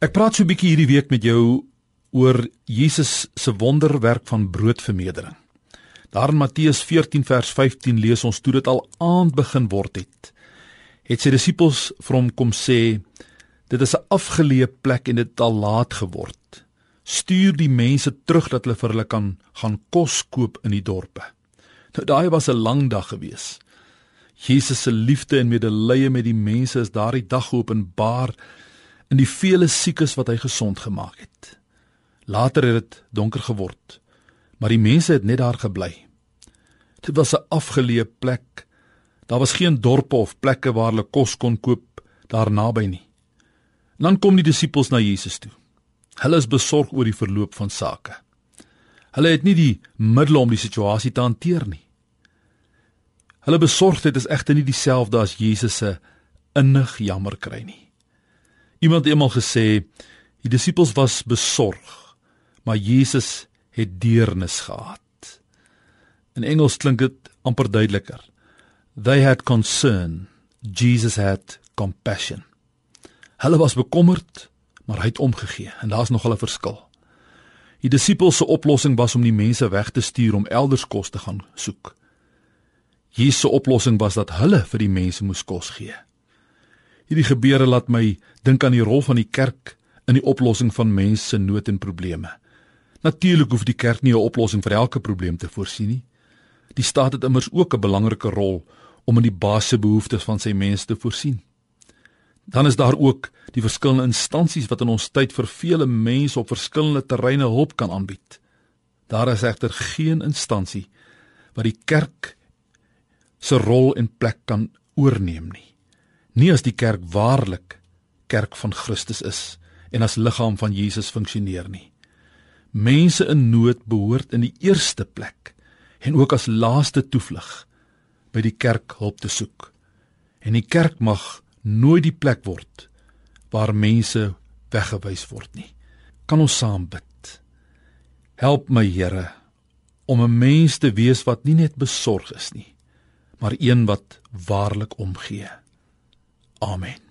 Ek praat so 'n bietjie hierdie week met jou oor Jesus se wonderwerk van broodvermeerdering. Daar in Matteus 14 vers 15 lees ons toe dit al aand begin word het. Het sy disippels vir hom kom sê: "Dit is 'n afgeleë plek en dit het al laat geword. Stuur die mense terug dat hulle vir hulle kan gaan kos koop in die dorpe." Nou daai was 'n lang dag gewees. Jesus se liefde en medelee met die mense is daardie dag geopenbaar in die vele siekes wat hy gesond gemaak het. Later het dit donker geword, maar die mense het net daar gebly. Dit was 'n afgeleë plek. Daar was geen dorpe of plekke waar hulle kos kon koop daar naby nie. En dan kom die disippels na Jesus toe. Hulle is besorg oor die verloop van sake. Hulle het nie die middele om die situasie te hanteer nie. Hulle besorgdheid is egter nie dieselfde as Jesus se innig jammer kry nie. Iemand het eendag gesê die disippels was besorg, maar Jesus het deernis gehad. In Engels klink dit amper duideliker. They had concern, Jesus had compassion. Hulle was bekommerd, maar hy het omgegee en daar's nog 'n verskil. Die disippels se oplossing was om die mense weg te stuur om elders kos te gaan soek. Jesus se oplossing was dat hulle vir die mense moes kos gee. Hierdie gebeure laat my dink aan die rol van die kerk in die oplossing van mense se nood en probleme. Natuurlik hoef die kerk nie 'n oplossing vir elke probleem te voorsien nie. Die staat het immers ook 'n belangrike rol om in die basiese behoeftes van sy mense te voorsien. Dan is daar ook die verskillende instansies wat in ons tyd vir vele mense op verskillende terreine hulp kan aanbied. Daar is egter geen instansie wat die kerk se rol en plek kan oorneem nie nie as die kerk waarlik kerk van Christus is en as liggaam van Jesus funksioneer nie. Mense in nood behoort in die eerste plek en ook as laaste toevlug by die kerk hulp te soek. En die kerk mag nooit die plek word waar mense weggewys word nie. Kan ons saam bid? Help my Here om 'n mens te wees wat nie net besorg is nie, maar een wat waarlik omgee. Amen.